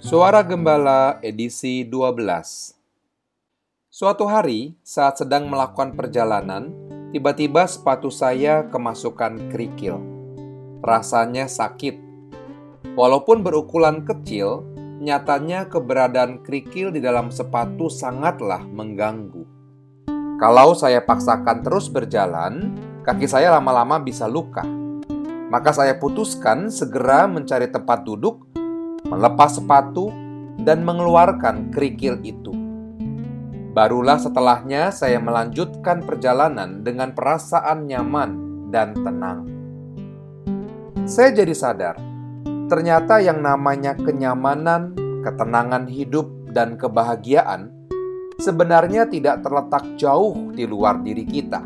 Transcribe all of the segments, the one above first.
Suara Gembala edisi 12 Suatu hari, saat sedang melakukan perjalanan, tiba-tiba sepatu saya kemasukan kerikil. Rasanya sakit. Walaupun berukuran kecil, nyatanya keberadaan kerikil di dalam sepatu sangatlah mengganggu. Kalau saya paksakan terus berjalan, kaki saya lama-lama bisa luka. Maka saya putuskan segera mencari tempat duduk melepas sepatu, dan mengeluarkan kerikil itu. Barulah setelahnya saya melanjutkan perjalanan dengan perasaan nyaman dan tenang. Saya jadi sadar, ternyata yang namanya kenyamanan, ketenangan hidup, dan kebahagiaan sebenarnya tidak terletak jauh di luar diri kita.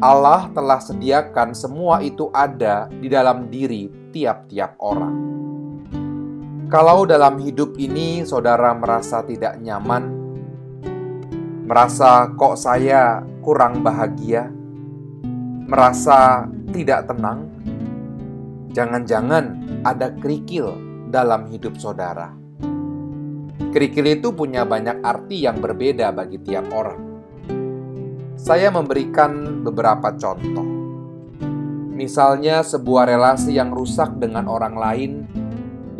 Allah telah sediakan semua itu ada di dalam diri tiap-tiap orang. Kalau dalam hidup ini saudara merasa tidak nyaman, merasa kok saya kurang bahagia, merasa tidak tenang, jangan-jangan ada kerikil dalam hidup saudara. Kerikil itu punya banyak arti yang berbeda bagi tiap orang. Saya memberikan beberapa contoh. Misalnya, sebuah relasi yang rusak dengan orang lain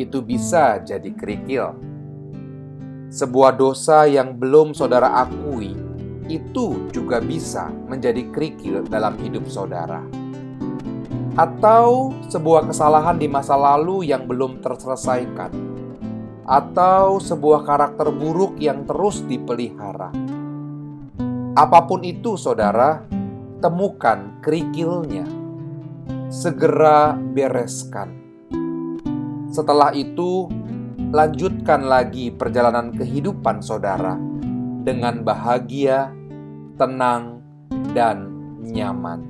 itu bisa jadi kerikil. Sebuah dosa yang belum saudara akui itu juga bisa menjadi kerikil dalam hidup saudara. Atau sebuah kesalahan di masa lalu yang belum terselesaikan. Atau sebuah karakter buruk yang terus dipelihara. Apa pun itu, saudara, temukan kerikilnya. Segera bereskan setelah itu, lanjutkan lagi perjalanan kehidupan saudara dengan bahagia, tenang, dan nyaman.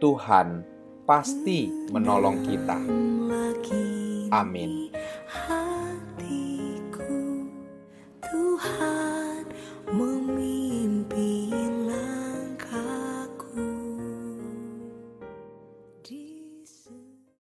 Tuhan pasti menolong kita. Amin. Tuhan